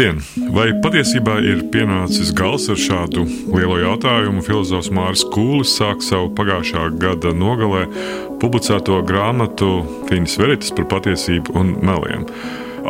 Labdien! Vai patiesībā ir pienācis gals ar šādu lielo jautājumu? Filozofs Mārcis Kūlis sāk savu pagājušā gada nogalē publicēto grāmatu Finis Veritas par patiesību un meliem.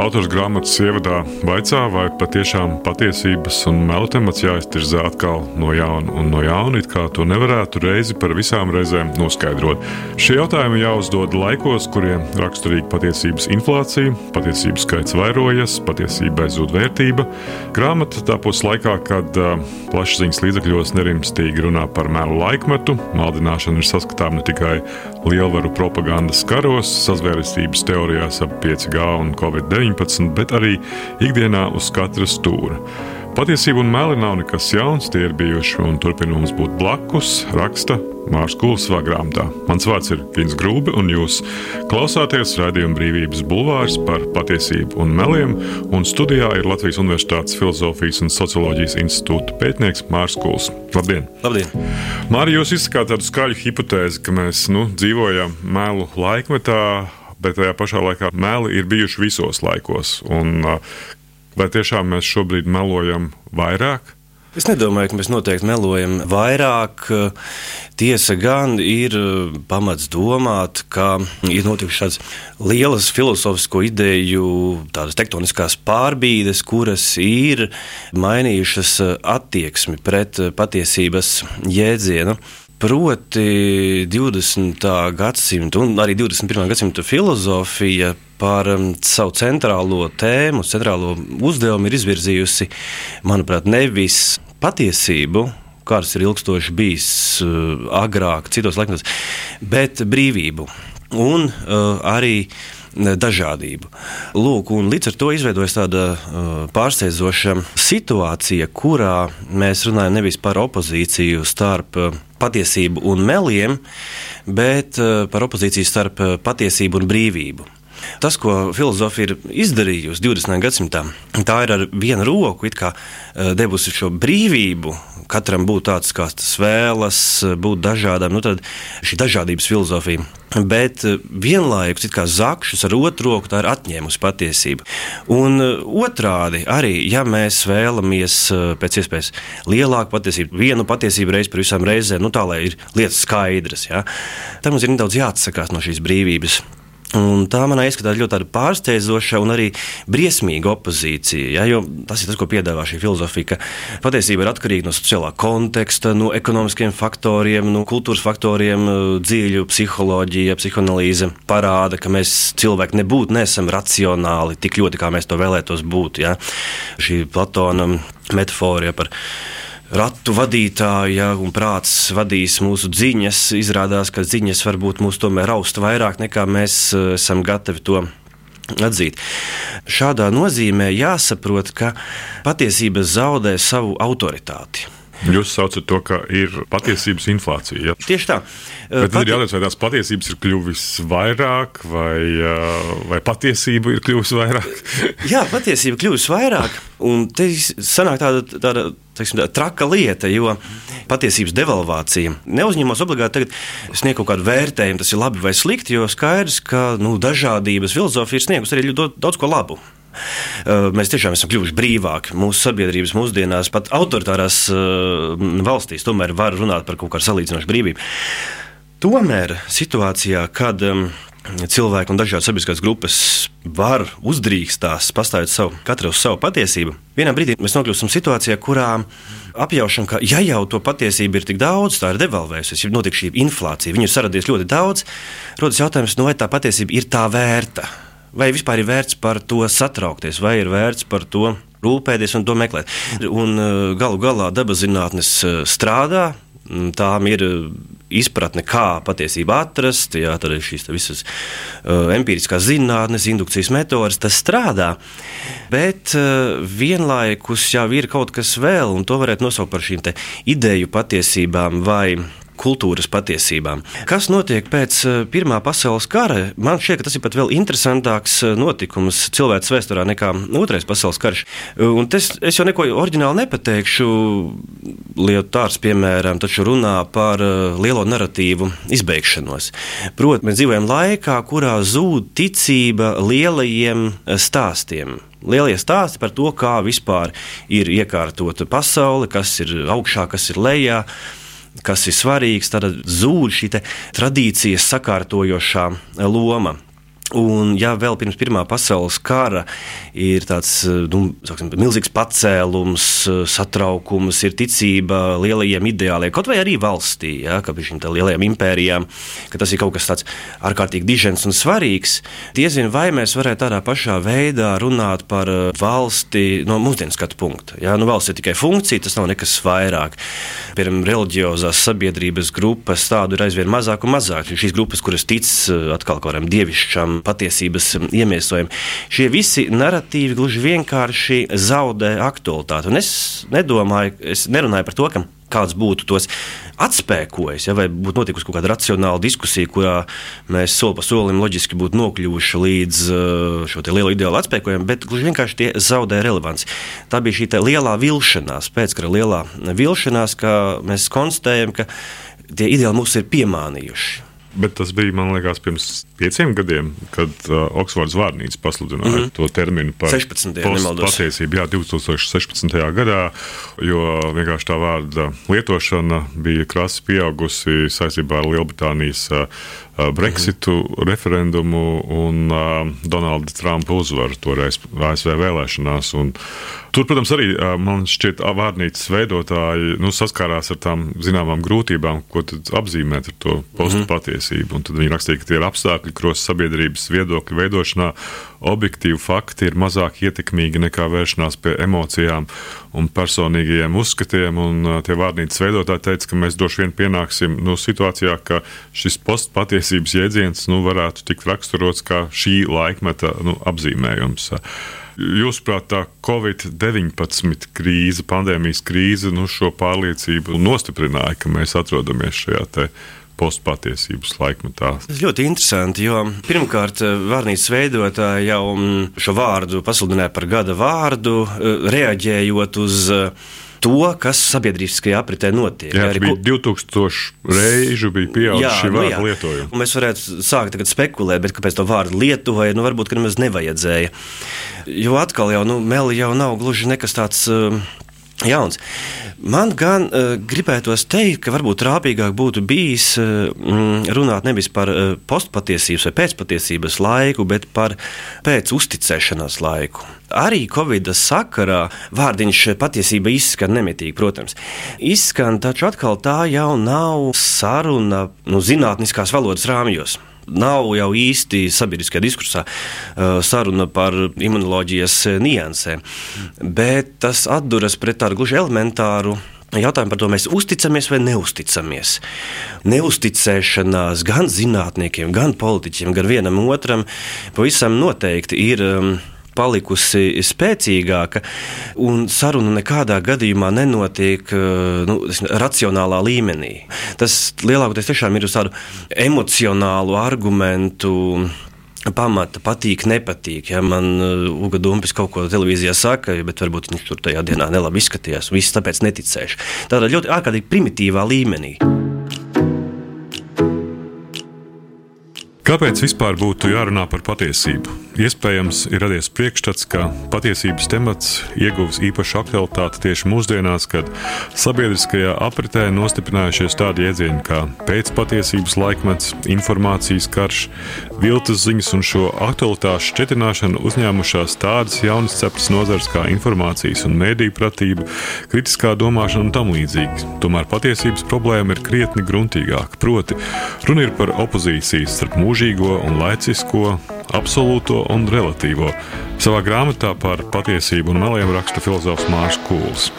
Autors grāmatas ievadā vaicā, vai patiešām patiesības un melu temats jāiztirzā atkal no jauna un no jauna, it kā to nevarētu reizi par visām reizēm noskaidrot. Šie jautājumi jāuzdod laikos, kuriem raksturīga patiesības inflācija, patiesības skaits vairojas, patiesībai zūd vērtība. Grāmata tapos laikā, kad uh, plašsaziņas līdzekļos nerimstīgi runā par melu laikmetu, maldināšana ir saskatāma ne tikai lielvaru propagandas karos, sazvērestības teorijās ap 5G un Covid-19. 19, bet arī ikdienā uz katra stūra. Patiesība un meli nav nekas jauns, tie ir bijuši un turpina mums būt blakus, raksta Mārcis Kulis savā grāmatā. Mans vārds ir Gins Grūbi, un jūs klausāties raidījuma brīvības bulvārs par patiesību un meliem. Un studijā ir Latvijas Universitātes Filozofijas un Socioloģijas institūta pētnieks Mārcis Kulis. Labdien! Labdien. Mārija, jūs izsakāt tādu skaļu hipotēzi, ka mēs nu, dzīvojam melu laikmetā, bet tajā pašā laikā meli ir bijuši visos laikos. Un, vai tiešām mēs šobrīd melojam vairāk? Es nedomāju, ka mēs noteikti melojam vairāk. Tiesa gan ir pamats domāt, ka ir notikušas lielas filozofisko ideju, tādas tektoniskās pārbīdes, kuras ir mainījušas attieksmi pret patiesības jēdzienu. Proti, 20. gadsimta un arī 21. gadsimta filozofija par um, savu centrālo tēmu, centrālo uzdevumu ir izvirzījusi, manuprāt, nevis patiesību, kāds ir ilgstoši bijis uh, agrāk, citos laikos, bet brīvību un uh, arī dažādību. Lūk, līdz ar to izveidojas tāda uh, pārsteidzoša situācija, kurā mēs runājam nevis par opozīciju starp uh, patiesību un meliem, bet uh, par opozīciju starp patiesību un brīvību. Tas, ko filozofija ir izdarījusi 20. gadsimtā, tā ir ar vienu roku devusi šo brīvību katram būt tāds, kāds tas vēlas, būt dažādam. Nu, tad šī dažādības filozofija. Bet eh, vienlaikus it kā zakšus ar otru roku tā ir atņēmusi patiesību. Un eh, otrādi arī, ja mēs vēlamies eh, pēc iespējas lielāku patiesību, vienu patiesību reizi par visām reizēm, nu tā lai ir lietas skaidras, ja, tad mums ir nedaudz jāatsakās no šīs brīvības. Un tā manā izskatā ļoti pārsteidzoša un arī briesmīga opozīcija. Ja, tas ir tas, ko piedāvā šī filozofija, ka patiesība ir atkarīga no sociālā konteksta, no ekonomiskiem faktoriem, no kultūras faktoriem, dziļu psiholoģija, psihoanalīze parāda, ka mēs cilvēki nebūtu nesam racionāli tik ļoti, kā mēs to vēlētos būt. Ja. Šī Platona metafora par ratu vadītāja un prāts vadīs mūsu ziņas. Izrādās, ka ziņas varbūt mūs tomēr raust vairāk nekā mēs eh, esam gatavi to atzīt. Šādā nozīmē jāsaprot, ka patiesība zaudē savu autoritāti. Jūs saucat to, ka ir patiesības inflācija. Ja? Tieši tā. Bet Pati... ir jautājums, vai tās patiesības ir kļuvis vairāk, vai, vai patiesība ir kļuvusi vairāk? Jā, patiesība kļuvis vairāk. Un te sanāk tāda, tāda teiksim, tā, traka lieta, jo patiesības devalvācija neuzņemas obligāti sniegt kaut kādu vērtējumu, tas ir labi vai slikti, jo skaidrs, ka nu, dažādības filozofija ir sniegusi arī ļoti daudz ko labu. Mēs tiešām esam kļuvuši brīvāki. Mūsu sabiedrības mūsdienās, pat autoritārās valstīs, tomēr var runāt par kaut kādu salīdzinošu brīvību. Tomēr situācijā, kad cilvēki un dažādas sabiedriskās grupas var uzdrīkstās, pastāvēt savu, katru uz savu patiesību, vienā brīdī mēs nokļūstam situācijā, kurā apjaušam, ka ja jau to patiesību ir tik daudz, tā ir devalvējusies, ir notiek šī inflācija, viņu ir saradies ļoti daudz, rodas jautājums, nu vai tā patiesība ir tā vērta vai vispār ir vērts par to satraukties, vai ir vērts par to rūpēties un to meklēt. Un uh, galu galā dabas zinātnes uh, strādā. Tām ir uh, izpratne, kā patiesību atrast, jā, tad ir šīs visas uh, empiriskās zinātnes, indukcijas metodes, tas strādā. Bet uh, vienlaikus jau ir kaut kas vēl, un to varētu nosaukt par šīm ideju patiesībām vai kultūras patiesībām. Kas notiek pēc eh, Pirmā pasaules kara? Man šķiet, ka tas ir pat vēl interesantāks eh, notikums cilvēks vēsturē nekā Otrais pasaules karš. Eh, un tes, es jau neko oriģināli nepateikšu. Lietuārs, piemēram, taču runā par lielo narratīvu izbeigšanos. Protams, mēs dzīvojam laikā, kurā zūd ticība lielajiem stāstiem Lielie stāsti par to, kā vispār ir iekārtota pasaule, kas ir augšā, kas ir lejā kas ir svarīgs, tad zūd šī tradīcijas sakārtojošā loma. Un, ja vēl pirms Pirmā pasaules kara ir tāds nu, saksim, milzīgs pacēlums, satraukums, ir ticība lielajiem ideāliem, kaut vai arī valstī, ja, ka šīm lielajām impērijām, ka tas ir kaut kas tāds ārkārtīgi dižens un svarīgs, diezin vai mēs varētu tādā pašā veidā runāt par uh, valsti no mūsdienu skatu punkta. Ja. Nu, valsts ir tikai funkcija, tas nav nekas vairāk. Piemēram, reliģiozās sabiedrības grupas tādu ir aizvien mazāk un mazāk. Šīs grupas, kuras tic atkal kaut kādam dievišķam patiesības iemiesojumi. Šie visi narratīvi gluži vienkārši zaudē aktualitāti. Un es nedomāju, es nerunāju par to, ka kāds būtu tos atspēkojis, ja, vai būtu notikusi kaut kāda racionāla diskusija, kurā mēs soli pa solim loģiski būtu nokļuvuši līdz uh, šo lielo ideālu atspēkojumu, bet gluži vienkārši tie zaudē relevanci. Tā bija šī lielā vilšanās, pēckara lielā vilšanās, ka mēs konstatējam, ka tie ideāli mūs ir piemānījuši. Bet tas bija, man liekas, pirms pieciem gadiem, kad uh, Oksfords vārnīca pasludināja mm -hmm. to terminu par 16. patiesību. Jā, 2016. gadā, jo vienkārši tā vārda lietošana bija krasi pieaugusi saistībā ar Lielbritānijas uh, Brexitu mm -hmm. referendumu un uh, Donalda Trumpa uzvaru toreiz ASV vēlēšanās. Un, Tur, protams, arī man šķiet, vārnīcas veidotāji nu, saskārās ar tām zināmām grūtībām, ko apzīmēt ar to postu patiesību. Un tad viņi rakstīja, ka tie ir apstākļi, kuros sabiedrības viedokļu veidošanā objektīvi fakti ir mazāk ietekmīgi nekā vēršanās pie emocijām un personīgajiem uzskatiem. Un tie vārnīcas veidotāji teica, ka mēs droši vien pienāksim nu, situācijā, ka šis postu patiesības jēdziens nu, varētu tikt raksturots kā šī laikmeta nu, apzīmējums. Jūsuprāt, tā Covid-19 krīze, pandēmijas krīze, nu, šo pārliecību nostiprināja, ka mēs atrodamies šajā postpatiesības laikmetā. Tas ļoti interesanti, jo pirmkārt, vārnīcas veidotāji jau šo vārdu pasludināja par gada vārdu, reaģējot uz to, kas sabiedriskajā apritē notiek. Jā, arī bija 2000 reižu bija pieauguši šī nu, vārda lietojuma. Mēs varētu sākt spekulēt, bet kāpēc to vārdu lietoja, nu varbūt nemaz nevajadzēja. Jo atkal jau, nu, meli jau nav gluži nekas tāds. Uh, jauns. Man gan uh, gribētos teikt, ka varbūt rāpīgāk būtu bijis uh, runāt nevis par uh, postpatiesības vai pēcpatiesības laiku, bet par pēcuzticēšanās laiku. Arī Covid sakarā vārdiņš patiesība izskan nemitīgi, protams. Izskan, taču atkal tā jau nav saruna nu, zinātniskās valodas rāmjos nav jau īsti sabiedriskajā diskursā uh, saruna par imunoloģijas niansēm, bet tas atduras pret tādu gluži elementāru. Jautājumu par to mēs uzticamies vai neusticamies. Neusticēšanās gan zinātniekiem, gan politiķiem, gan vienam otram pavisam noteikti ir. Palikusi spēcīgāka, un saruna nekādā gadījumā nenotiek eh, nu, racionālā līmenī. Tas lielākoties tiešām ir uz tādu emocionālu argumentu pamata, patīk, nepatīk. Ja man uh, Uga Dumpis kaut ko televīzijā saka, bet varbūt viņš tur tajā dienā nelabi izskatījās. Viss tāpēc neticēšu. Tādā ļoti ārkārtīgi primitīvā līmenī. Kāpēc vispār būtu jārunā par patiesību? Iespējams, ir radies priekšstats, ka patiesības temats ieguvis īpašu aktualitāti tieši mūsdienās, kad sabiedriskajā apritē nostiprinājušies tādi jēdzieni kā pēcpatiesības laikmets, informācijas karš, viltus ziņas un šo aktualitāšu šķetināšanu uzņēmušās tādas jaunas cepures nozares kā informācijas un mēdīņu pratība, kritiskā domāšana un tam līdzīgi. Tomēr patiesības problēma ir krietni gruntīgāka. Proti, runa ir par opozīcijas starp mūžīgo un laicisko absolūto un relatīvo. Savā grāmatā par patiesību un meliem raksta filozofs Mārcis Kūls.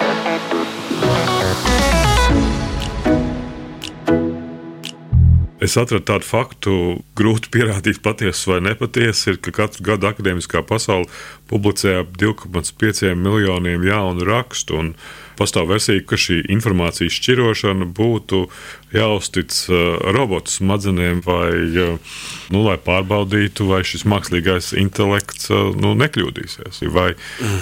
Es atradu tādu faktu, grūti pierādīt, patiesa vai nepatiesa, ir, ka katru gadu akadēmiskā pasaule publicē ap 2,5 miljoniem jaunu rakstu. Pastāv versija, ka šī informācijas šķirošana būtu jāuztic uh, robotu smadzenēm, vai, uh, nu, lai pārbaudītu, vai šis mākslīgais intelekts uh, nu, nekļūdīsies. Vai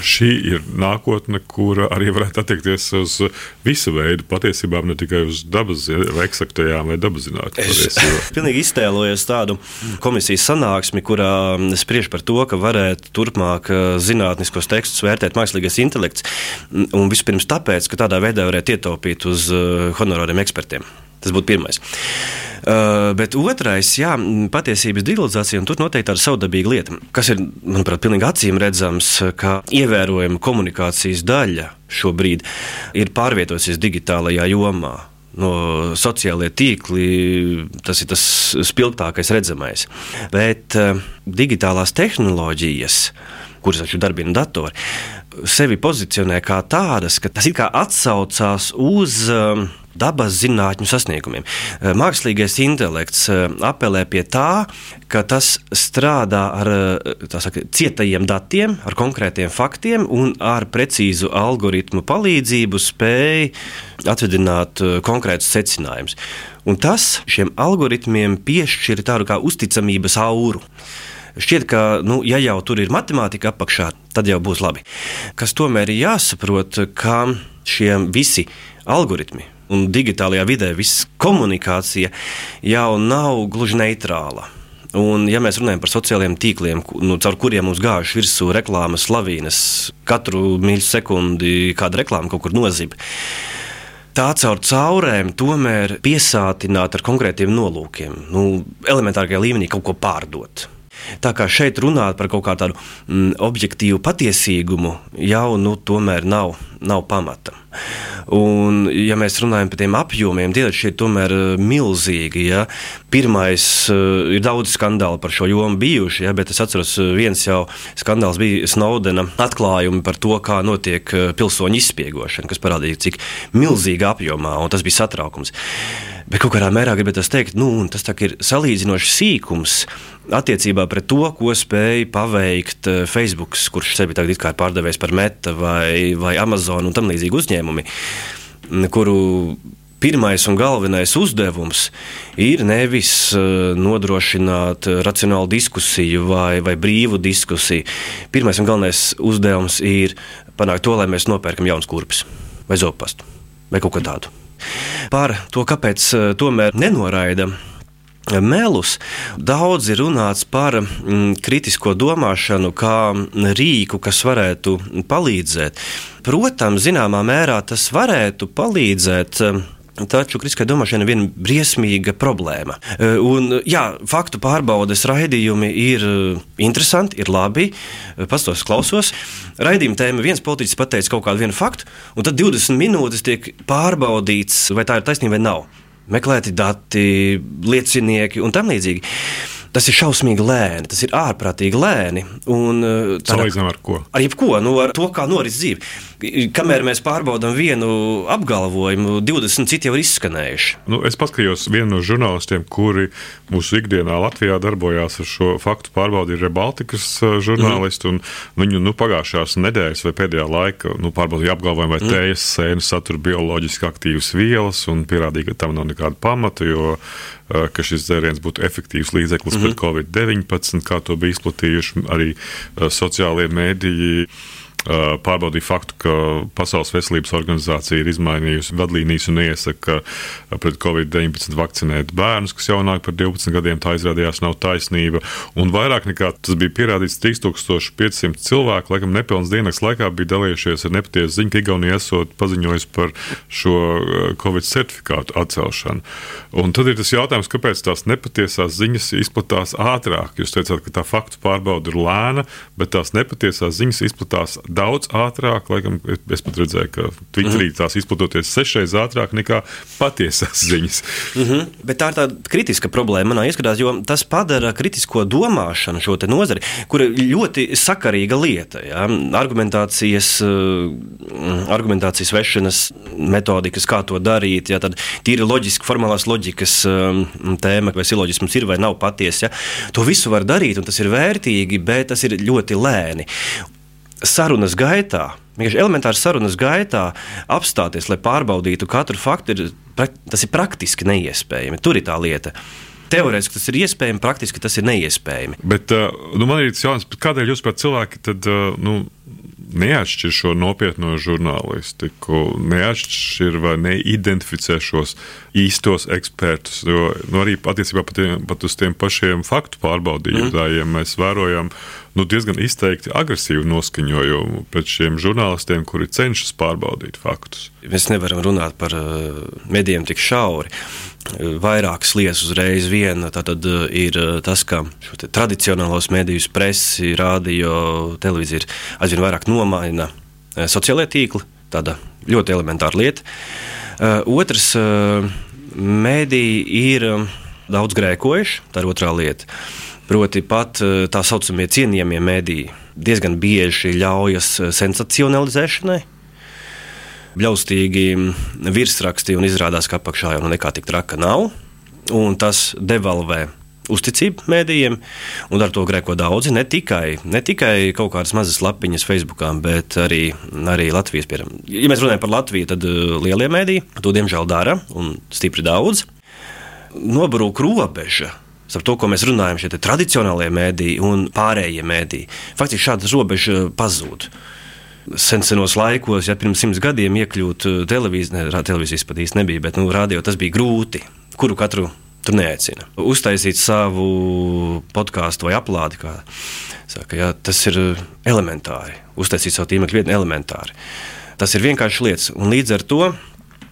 šī ir nākotne, kura arī varētu attiekties uz visu veidu patiesībām, ne tikai uz dabas vai eksaktajām vai dabas zinātnēm. Es pilnīgi iztēlojos tādu komisijas sanāksmi, kurā spriež par to, ka varētu turpmāk zinātniskos tekstus vērtēt mākslīgais intelekts. Un vispirms tāpēc, ka tādā veidā varētu ietaupīt uz honorāriem ekspertiem. Tas būtu pirmais. Uh, bet otrais, jā, patiesības digitalizācija, un tur noteikti ir savdabīga lieta, kas ir, manuprāt, pilnīgi acīm redzams, ka ievērojama komunikācijas daļa šobrīd ir pārvietojusies digitālajā jomā. No sociālajiem tīkliem tas ir tas spilgtākais redzamais. Bet uh, digitālās tehnoloģijas, kuras taču darbina datori, sevi pozicionē kā tādas, ka tas it kā atsaucās uz uh, dabas zinātņu sasniegumiem. Eh, mākslīgais intelekts eh, apelē pie tā, ka tas strādā ar eh, saka, cietajiem datiem, ar konkrētiem faktiem un ar precīzu algoritmu palīdzību spēj atvedināt konkrētus secinājumus. Un tas šiem algoritmiem piešķir tādu kā uzticamības auru. Šķiet, ka, nu, ja jau tur ir matemātika apakšā, tad jau būs labi. Kas tomēr ir jāsaprot, ka šie visi algoritmi, un digitālajā vidē viss komunikācija jau nav gluži neitrāla. Un, ja mēs runājam par sociālajiem tīkliem, nu, caur kuriem mums gājuši virsū reklāmas lavīnas, katru mīļu sekundi kāda reklāma kaut kur nozīmē. Tā caur caurēm tomēr piesātināt ar konkrētiem nolūkiem, nu, elementārākajā līmenī kaut ko pārdot. Tā kā šeit runāt par kaut kādu mm, objektīvu patiesīgumu, jau nu, tomēr nav, nav pamata. Un, ja mēs runājam par tiem apjomiem, tie ir tomēr eh, milzīgi. Ja. Pirmais uh, ir daudz skandālu par šo jomu bijuši, ja, bet es atceros, eh, viens jau skandāls bija Snowdena atklājumi par to, kā notiek pilsoņu izspiegošana, kas parādīja, cik milzīgā apjomā, un tas bija satraukums. Bet kaut kādā mērā gribētu teikt, nu, tas ir salīdzinoši sīkums attiecībā pret to, ko spēja paveikt eh, Facebook, kurš sevi tagad ir pārdevējis par Meta vai, vai Amazon un tam līdzīgi uzņēmumi, kuru pirmais un galvenais uzdevums ir nevis uh, nodrošināt racionālu diskusiju vai, vai brīvu diskusiju. Pirmais un galvenais uzdevums ir panākt to, lai mēs nopērkam jaunas kurpes vai zopastu vai kaut ko tādu. Par to, kāpēc eh, tomēr nenoraida melus. Daudz ir runāts par mm, kritisko domāšanu, kā rīku, kas varētu palīdzēt. Protams, zināmā mērā tas varētu palīdzēt Taču kritiskai domāšanai ir viena briesmīga problēma. E, un, jā, faktu pārbaudes raidījumi ir e, interesanti, ir labi. E, pastos klausos. Raidījuma tēma viens politiķis pateica kaut kādu faktu, un tad 20 minūtes tiek pārbaudīts, vai tā ir taisnība vai nav. Meklēti dati, liecinieki un tam līdzīgi. Tas ir šausmīgi lēni, tas ir ārprātīgi lēni. Salīdzinām ar ko? Ar jebko, nu, ar to, kā noris dzīve. Kamēr mēs pārbaudām vienu apgalvojumu, 20 citi jau ir izskanējuši. Nu, es paskatījos vienu no žurnālistiem, kuri mūsu ikdienā Latvijā darbojās ar šo faktu pārbaudi, ir Rebaltikas uh, žurnālisti. Mm. Viņu nu, pagājušās nedēļas vai pēdējā laika nu, pārbaudīja apgalvojumu, vai mm. tējas sēnes satur bioloģiski aktīvas vielas un pierādīja, ka tam nav nekāda pamata, jo uh, ka šis dzēriens būtu efektīvs līdzeklis mm -hmm. pret Covid-19, kā to bija izplatījuši arī uh, sociālie mēdīji pārbaudīja faktu, ka Pasaules veselības organizācija ir izmainījusi vadlīnijas un iesaka pret covid-19 vakcinēt bērnus, kas jaunāki par 12 gadiem. Tā izrādījās nav taisnība. Un vairāk nekā tas bija pierādīts 3500 cilvēku, laikam nepilnas dienas laikā bija dalījušies ar nepatiesu ziņu, ka Igaunija esot paziņojusi par šo covid certifikātu atcelšanu. Un tad ir tas jautājums, kāpēc tās nepatiesās ziņas izplatās ātrāk. Jūs teicāt, ka tā faktu pārbauda ir lēna, bet tās nepatiesās ziņas izplatās daudz ātrāk. Laikam, es pat redzēju, ka Twitterī mm. tās izplatoties sešreiz ātrāk nekā patiesās ziņas. Mm -hmm. Bet tā ir tāda kritiska problēma manā ieskatā, jo tas padara kritisko domāšanu šo nozari, kur ir ļoti sakarīga lieta. Ja? Argumentācijas, eh, argumentācijas vešanas metodikas, kā to darīt, ja? tad tīri loģiski, formālās loģikas eh, tēma, vai siloģisms ir vai nav patiesa. Ja? To visu var darīt, un tas ir vērtīgi, bet tas ir ļoti lēni sarunas gaitā, vienkārši elementāri sarunas gaitā apstāties, lai pārbaudītu katru faktu, ir, tas ir praktiski neiespējami. Tur ir tā lieta. Teorētiski tas ir iespējams, praktiski tas ir neiespējami. Bet uh, nu, man ir jautājums, kādēļ jūs pat cilvēki tad, uh, nu, neatšķir šo nopietno žurnālistiku, neatšķir vai neidentificē šos īstos ekspertus. Jo nu, arī attiecībā pat, pat uz tiem pašiem faktu pārbaudījumiem mm. mēs vērojam nu, diezgan izteikti agresīvu noskaņojumu pret šiem žurnālistiem, kuri cenšas pārbaudīt faktus. Mēs nevaram runāt par uh, medijiem tik šauri. Vairākas lietas uzreiz. Viena tad ir tas, ka tradicionālos medijus, presi, radio, televīzija aizvien vairāk nomaina sociālajie tīkli. Tāda ļoti elementāra lieta. Otrs, mediji ir daudz grēkojuši, tā ir otrā lieta. Proti, pat eh, tā saucamie cienījamie mediji diezgan bieži ļaujas eh, sensacionalizēšanai. Bļaustīgi virsraksti un izrādās, ka apakšā jau nu nekā tik traka nav. Un tas devalvē uzticību mēdījiem, un ar to grēko daudzi. Ne tikai, ne tikai kaut kādas mazas lapiņas Facebook, bet arī, arī Latvijas. Piemēram. Ja mēs runājam par Latviju, tad eh, lielie mēdīji to diemžēl dara un stipri daudz. Nobrūk robeža starp to, ko mēs runājam, šie tradicionālie mēdīji un pārējie mēdīji. Faktiski šāda robeža pazūd. Senos laikos, ja pirms simts gadiem iekļūt uh, televīzijā, ne, televīzijas pat īsti nebija, bet nu, radio tas bija grūti. Kuru katru tur neaicina? Uztaisīt savu podkāstu vai aplādi, kā saka, jā, tas ir elementāri. Uztaisīt savu tīmekļa vietni elementāri. Tas ir vienkārši lietas, un līdz ar to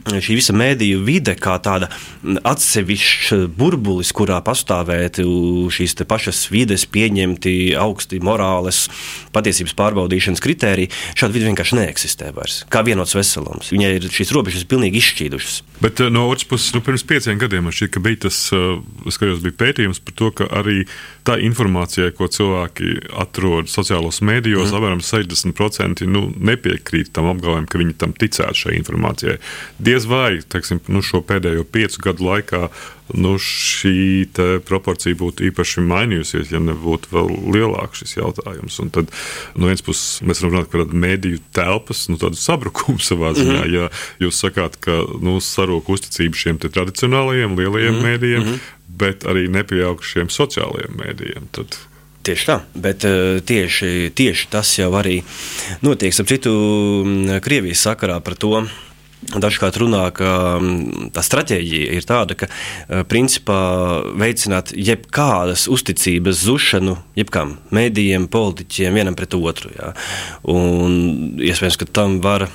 šī visa mēdīju vide kā tāda atsevišķa burbulis, kurā pastāvētu šīs pašas vides pieņemti augsti morāles, patiesības pārbaudīšanas kritēriji, šāda vide vienkārši neeksistē vairs. Kā vienots veselums. Viņai ir šīs robežas pilnīgi izšķīdušas. Bet eh, no otras puses, nu, pirms pieciem gadiem man šķiet, ka bija tas, eh, skatījos, bija pētījums par to, ka arī tā informācija, ko cilvēki atrod sociālos mēdījos, mm. apmēram 60% nu, nepiekrīt tam apgalvojumam, ka viņi tam ticētu šai informācijai. Diez vai teiksim, nu, šo pēdējo piecu gadu laikā nu, šī proporcija būtu īpaši mainījusies, ja nebūtu vēl lielāks šis jautājums. Un tad no vienas puses mēs varam runāt par mediju telpas nu, sabrukumu savā ziņā. Mm -hmm. Ja jūs sakāt, ka nu, sarūk uzticība šiem tradicionālajiem lielajiem mm -hmm. mēdījiem, mm -hmm. bet arī nepieaugušiem sociālajiem mēdījiem. Tad Tieši tā, bet uh, tieši, tieši tas jau arī notiek. Ap citu, Krievijas sakarā par to Dažkārt runā, ka mm, tā stratēģija ir tāda, ka eh, principā veicināt jebkādas uzticības zušanu jebkam mēdījiem, politiķiem, vienam pret otru. Jā. Un iespējams, ka tam var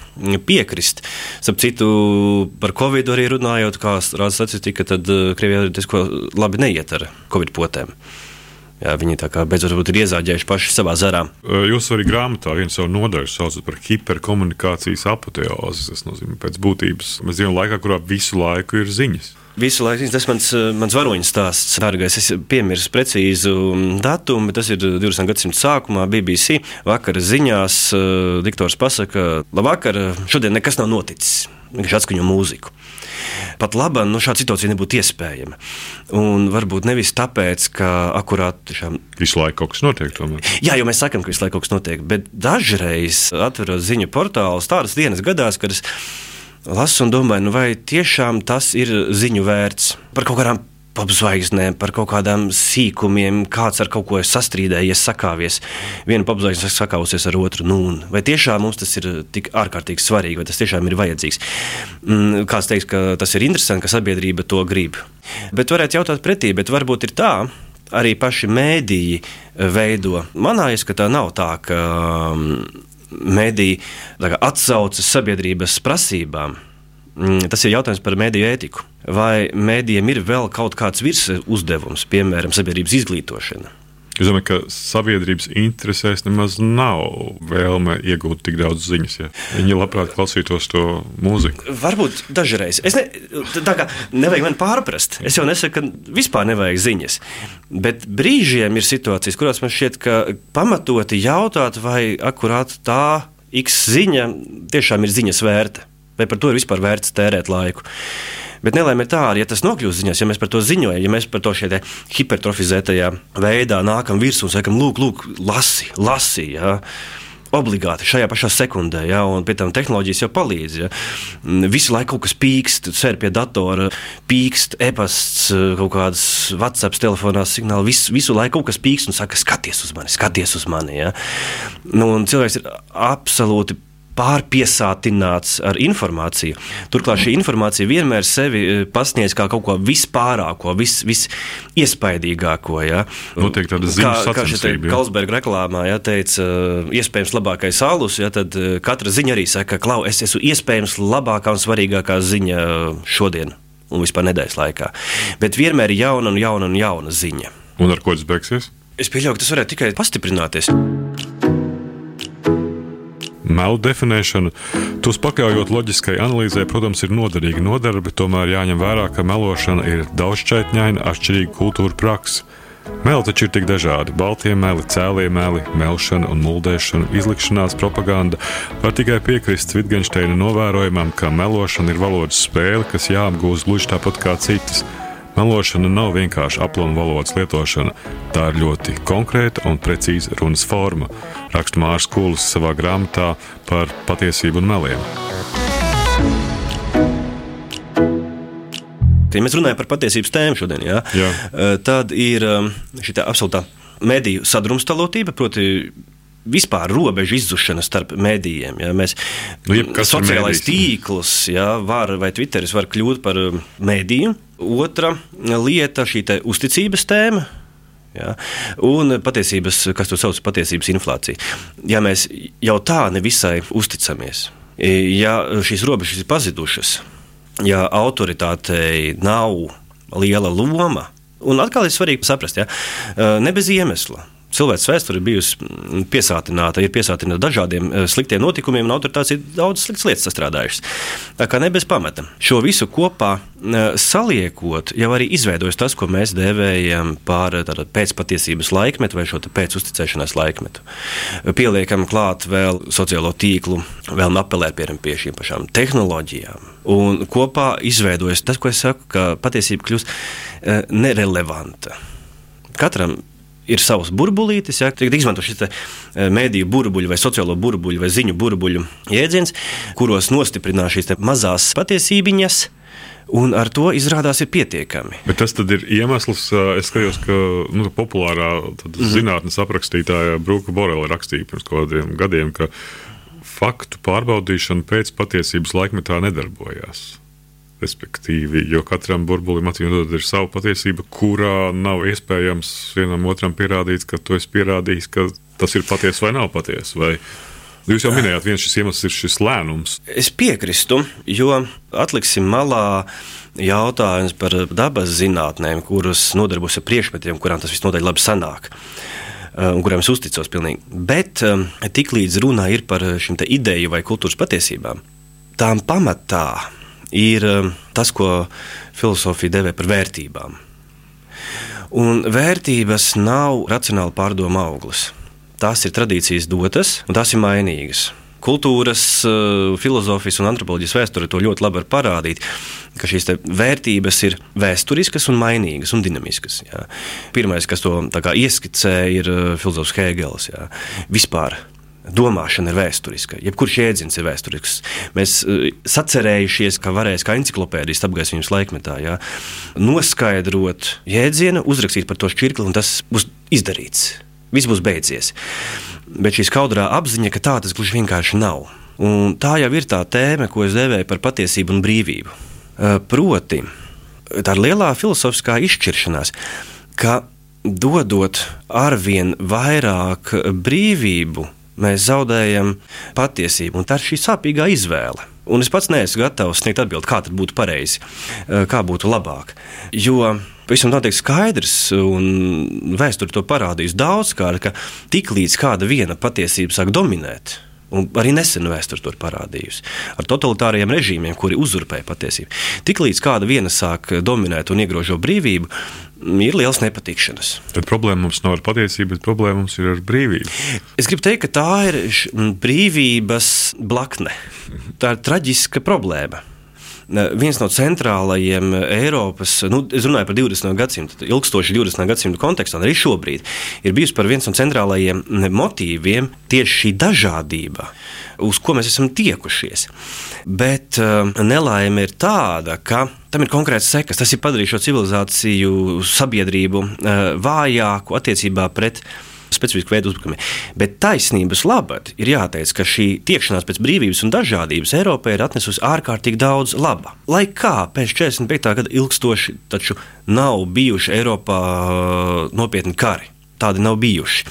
piekrist. Starp citu, par Covid arī runājot, kā rāda statistika, tad eh, Krievijā diezko labi neiet ar Covid potēm. Jā, viņi tā kā beidzot ir iezāģējuši paši savā zarā. Jūs arī grāmatā vienu savu nodaļu saucat par hiperkomunikācijas apoteozi. Tas nozīmē, pēc būtības mēs dzīvojam laikā, kurā visu laiku ir ziņas. Visu laiku tas ir mans, mans varoņu stāsts. Dārgais, es piemirsu precīzu datumu, bet tas ir 20. gadsimta sākumā BBC. Vakara ziņās diktors pasaka, labvakar, šodien nekas nav noticis. Viņš atskaņo mūziku. Pat labi, nu, šāda situācija nebūtu iespējama. Un varbūt nevis tāpēc, ka akurāti tiešām. Visu laiku kaut kas notiek. Tomēr. Jā, jau mēs sakām, ka visu laiku kaut kas notiek, bet dažreiz atverot ziņu portālus, tādas dienas gadās, kad es lasu un domāju, nu vai tiešām tas ir ziņu vērts par kaut kādām popzvaigznēm, par kaut kādām sīkumiem, kāds ar kaut ko ir sastrīdējies, sakāvies. Viena popzvaigzne sakāvusies ar otru. Nu, vai tiešām mums tas ir tik ārkārtīgi svarīgi, vai tas tiešām ir vajadzīgs? Mm, kāds teiks, ka tas ir interesanti, ka sabiedrība to grib. Bet varētu jautāt pretī, bet varbūt ir tā. Arī paši mēdīji veido. Manā ieskatā nav tā, ka mm, mēdīji atsaucas sabiedrības prasībām Mm, tas ir jautājums par mediju ētiku. Vai mēdījiem ir vēl kaut kāds virs uzdevums, piemēram, sabiedrības izglītošana? Es domāju, ka sabiedrības interesēs nemaz nav vēlme iegūt tik daudz ziņas. Ja. Viņi labprāt klausītos to mūziku. Varbūt dažreiz. Es ne, tā kā nevajag man pārprast. Es jau nesaku, ka vispār nevajag ziņas. Bet brīžiem ir situācijas, kurās man šķiet, ka pamatoti jautāt, vai akurāt tā X ziņa tiešām ir ziņas vērta vai par to ir vispār vērts tērēt laiku. Bet nelēma ir tā, ja tas nokļūst ziņās, ja mēs par to ziņojam, ja mēs par to šajā hipertrofizētajā veidā nākam virsū un sakam, lūk, lūk lasi, lasi. Ja. Obligāti šajā pašā sekundē, ja, un pie tam tehnoloģijas jau palīdz. Ja. Visu laiku kaut kas pīkst, sēdi pie datora, pīkst, e-pasts, kaut kādas WhatsApp, telefonā signāli. Visu, visu laiku kaut kas pīkst un saka, skaties uz mani, skaties uz mani. Ja. Nu, cilvēks ir absolūti pārpiesātināts ar informāciju. Turklāt šī informācija vienmēr sevi pasniedz kā kaut ko vispārāko, vis, visiespaidīgāko. Ja? Notiek tāda ziņas sacensība. Kā Kalsberga reklāmā ja, teica, iespējams labākais alus, ja, tad katra ziņa arī saka, klau, es esmu iespējams labākā un svarīgākā ziņa šodien un vispār nedēļas laikā. Bet vienmēr ir jauna un jauna un jauna ziņa. Un ar ko tas beigsies? Es pieļauju, ka tas varētu tikai pastiprināties. Melu definēšana, tos pakļaujot loģiskai analīzē, protams, ir noderīga nodara, bet tomēr jāņem vērā, ka melošana ir daudzšķaitņaina, atšķirīga kultūra praksa. Meli taču ir tik dažādi. Baltie meli, cēlie meli, melšana un muldēšana, izlikšanās, propaganda. Var tikai piekrist Vitgensteina novērojumam, ka melošana ir valodas spēle, kas jāapgūst gluži tāpat kā citas. Melošana nav vienkārši aplama valodas lietošana, tā ir ļoti konkrēta un precīza runas forma, raksta Mārcis Kulis savā grāmatā par patiesību un meliem. Ja mēs runājam par patiesības tēmu šodien, jā, jā. Eh, tad ir um, šī absolūtā mediju sadrumstalotība, proti, vispār robežu izzušana starp mēdījiem. Ja mēs, nu, sociālais tīkls, ja, var, vai Twitteris var kļūt par um, mēdīju. Otra lieta - šī uzticības tēma. Ja? Un patiesības, kas to sauc par patiesības inflāciju. Ja mēs jau tā nevisai uzticamies, ja šīs robežas ir pazudušas, ja autoritātei nav liela loma, un atkal ir svarīgi saprast, ja, ne bez iemesla. Cilvēks vēsture ir bijusi mm, piesātināta, ir piesātināta dažādiem sliktiem notikumiem, un autoritātes ir daudz sliktas lietas sastrādājušas. Tā kā ne bez pamata. Šo visu kopā saliekot, jau arī izveidojas tas, ko mēs dēvējam par pēcpatiesības laikmetu vai šo pēcuzticēšanās laikmetu. Pieliekam klāt vēl sociālo tīklu, vēl apelēt pie šīm pašām tehnoloģijām. Un kopā izveidojas tas, ko es saku, ka patiesība kļūst nerelevanta. Katram ir savs burbulītis, ja tiek izmanto šis eh, mēdīju burbuļu vai sociālo burbuļu vai ziņu burbuļu jēdziens, kuros nostiprinās šīs mazās patiesībiņas. Un ar to izrādās ir pietiekami. Bet tas ir iemesls, eh, es skatījos, ka nu, populārā mm -hmm. zinātnes aprakstītāja Brūka Borela rakstīja pirms kādiem gadiem, ka faktu pārbaudīšana pēc patiesības laikmetā nedarbojās. Respektīvi, jo katram burbulim atzīmēt, ir sava patiesība, kurā nav iespējams vienam otram pierādīt, ka tu esi pierādījis, ka tas ir patiesa vai nav patiesa. Vai Jūs jau minējāt, viens šis iemesls ir šis lēnums. Es piekrītu, jo atliksim malā jautājums par dabas zinātnēm, kuras nodarbojas ar priekšmetiem, kurām tas visnotaļ labi sanāk. Uh, un kuriem es uzticos pilnīgi. Bet um, tiklīdz runa ir par šīm ideju vai kultūras patiesībām, tām pamatā ir um, tas, ko filozofija devē par vērtībām. Un vērtības nav racionāli pārdomu auglis. Tās ir tradīcijas dotas, un tās ir mainīgas. Kultūras, uh, filozofijas un antropoloģijas vēsture to ļoti labi var parādīt, ka šīs vērtības ir vēsturiskas, un mainīgas un dinamiskas. Jā. Pirmais, kas to ieskicē, ir uh, filozofs Hēgels. Vispār Domāšana ir vēsturiska, jebkurš jēdziens ir vēsturisks. Mēs uh, sacerējušies, ka varēs kā enciklopēdijas apgaismības laikmetā jā, noskaidrot jēdzienu, uzrakstīt par to šķirkli, un tas būs izdarīts. Viss būs beidzies. Bet šī skaudrā apziņa, ka tā tas gluži vienkārši nav. Un tā jau ir tā tēma, ko es devēju par patiesību un brīvību. Uh, proti, tā ir lielā filozofiskā izšķiršanās, ka dodot arvien vairāk brīvību mēs zaudējam patiesību. Un tā ir šī sāpīgā izvēle. Un es pats neesmu gatavs sniegt atbildi, kā tas būtu pareizi, eh, kā būtu labāk. Jo Visam notiek skaidrs, un vēsture to parādījusi daudzkārt, ka tiklīdz kāda viena patiesība sāk dominēt, un arī nesen vēsture to ir parādījusi, ar totalitāriem režīmiem, kuri uzurpē patiesību. Tiklīdz kāda viena sāk dominēt un iegrožo brīvību, ir liels nepatikšanas. Tad problēma mums nav ar patiesību, bet problēma mums ir ar brīvību. Es gribu teikt, ka tā ir brīvības blakne. Tā ir traģiska problēma viens no centrālajiem Eiropas, nu, es runāju par 20. gadsimtu, ilgstoši 20. gadsimtu kontekstā, arī šobrīd, ir bijusi par viens no centrālajiem motīviem tieši šī dažādība, uz ko mēs esam tiekušies. Bet uh, nelaime ir tāda, ka tam ir konkrēts sekas. Tas ir padarījis šo civilizāciju, sabiedrību uh, vājāku attiecībā pret specifiski veidu uzbrukumiem. Bet taisnības labad ir jāteic, ka šī tiekšanās pēc brīvības un dažādības Eiropai ir atnesusi ārkārtīgi daudz laba. Lai kā pēc 45. gada ilgstoši taču nav bijuši Eiropā nopietni kari. Tādi nav bijuši.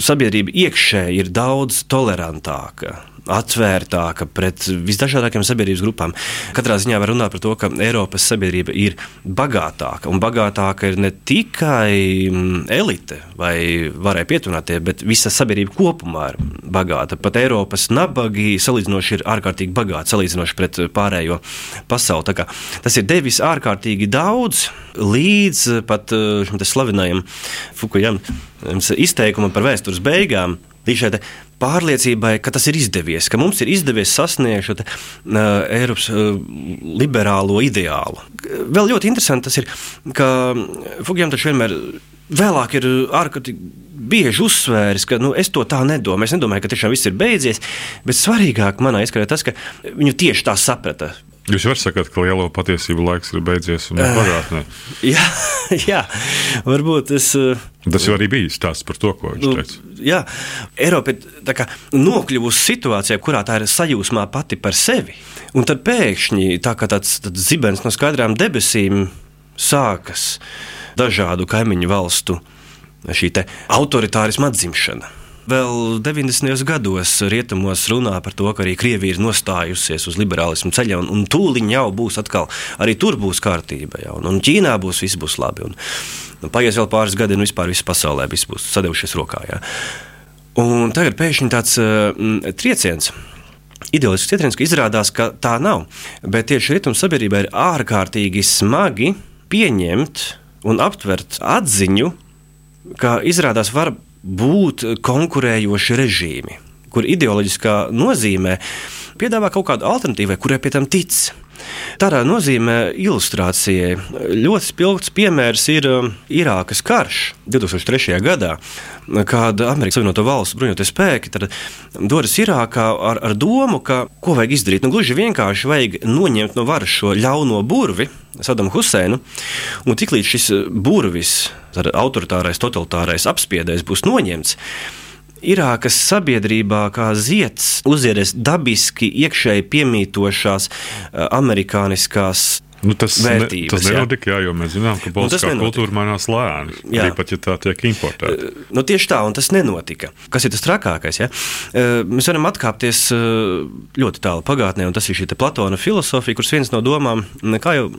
Sabiedrība iekšēji ir daudz tolerantāka atvērtāka pret visdažādākajām sabiedrības grupām. Katrā ziņā var runāt par to, ka Eiropas sabiedrība ir bagātāka. Un bagātāka ir ne tikai mm, elite vai varēja pieturēties, bet visa sabiedrība kopumā ir bagāta. Pat Eiropas nabagi salīdzinoši ir ārkārtīgi bagāti salīdzinoši pret pārējo pasauli. Tas ir devis ārkārtīgi daudz līdz pat eh, šim slavenajam Fukujam izteikumam par vēstures beigām. Līdz šai pārliecībai, ka tas ir izdevies, ka mums ir izdevies sasniegt šo te, uh, Eiropas uh, liberālo ideālu. Vēl ļoti interesanti tas ir, ka Fugijam taču vienmēr. Vēlāk ir ārkārtīgi bieži uzsvēris, ka nu, es to tā nedomāju. Es nedomāju, ka tiešām viss ir beidzies, bet svarīgāk manā izskatā tas, ka viņu tieši tā saprata. Jūs varat sakāt, ka lielo patiesību laiks ir beidzies un ir pagātnē. Jā, jā, varbūt es. Tas jau arī bija stāsts par to, ko viņš nu, teica. Jā, Eiropa ir nokļuvusi situācijā, kurā tā ir sajūsmā pati par sevi. Un tad pēkšņi tā kā tāds, tāds zibens no skaidrām debesīm sākas dažādu kaimiņu valstu šī autoritārisma atzimšana. Vēl 90. gados rietumos runā par to, ka arī Krievija ir nostājusies uz liberālismu ceļa, un, un tūlīt jau būs atkal, arī tur būs kārtība, jau, un, un Ķīnā būs viss būs labi. Un, un paies vēl pāris gadi, un vispār visā pasaulē viss būs sadevušies rokā. Jā. Un tagad pēkšņi tāds uh, trieciens. Ideoloģisks trieciens, ka izrādās, ka tā nav. Bet tieši rietumu sabiedrībai ir ārkārtīgi smagi pieņemt un aptvert atziņu, ka izrādās var būt konkurējoši režīmi, kur ideoloģiskā nozīmē piedāvā kaut kādu alternatīvu, kurai pie tam tic. Tādā nozīmē ilustrācijai ļoti spilgts piemērs ir um, Irākas karš 2003. gadā, kad Amerikas Savienoto Valstu bruņotie spēki dodas Irākā ar, ar domu, ka ko vajag izdarīt. Nu, gluži vienkārši vajag noņemt no varas šo ļauno burvi, Sadamu Huseinu, un tiklīdz šis burvis, autoritārais, totalitārais apspiedējs būs noņemts, Irākas sabiedrībā kā zieds uzieties dabiski iekšēji piemītošās eh, amerikāniskās Nu, tas ne, tas nenotika, jā, jo mēs zinām, ka politiskā nu, kultūra mainās lēni. Arī pat, ja tā tiek importēta. Eh, nu, tieši tā, un tas nenotika. Kas ir tas trakākais? Ja? Eh, mēs varam atkāpties ļoti tālu pagātnē, un tas ir šī Platona filozofija, kuras viens no domām, kā jau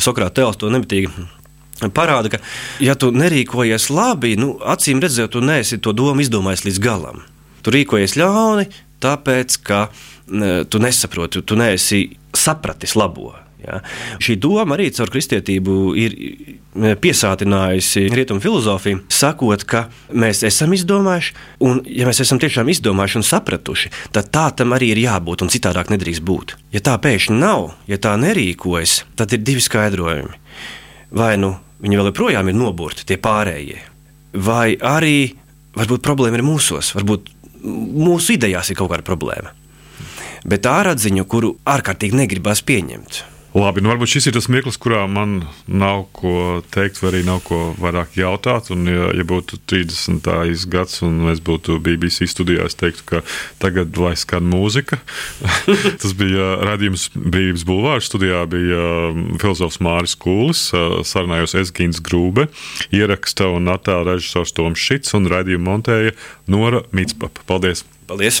Sokrāta tēls to nemitīgi parāda, ka, ja tu nerīkojies labi, nu, acīm redzot, tu neesi to domu izdomājis līdz galam. Tu rīkojies ļauni, tāpēc, ka ne, tu nesaproti, tu neesi sapratis labo. Ja. Šī doma arī caur kristietību ir piesātinājusi rietumu filozofiju, sakot, ka mēs esam izdomājuši, un, ja mēs esam tiešām izdomājuši un sapratuši, tad tā tam arī ir jābūt, un citādāk nedrīkst būt. Ja tā pēkšņi nav, ja tā nerīkojas, tad ir divi skaidrojumi. Vai nu viņi vēl joprojām ir noburti, tie pārējie. Vai arī varbūt problēma ir mūsos, varbūt mūsu idejās ir kaut kāda problēma. Bet tā ir atziņa, kuru ārkārtīgi negribas pieņemt. Labi, nu varbūt šis ir tas mirklis, kurā man nav ko teikt, vai arī nav ko vairāk jautāt. Un, ja, ja būtu 30. gads, un es būtu BBC studijā, es teiktu, ka tagad lai skan mūzika. tas bija radījums Brīvības Bulvārs. Studijā bija um, filozofs Māris Kūlis, uh, sarunājos Esgīns Grūbe, ieraksta un attēla režisors Toms Šits un radījumu montēja Nora Mitspapa. Paldies! Paldies!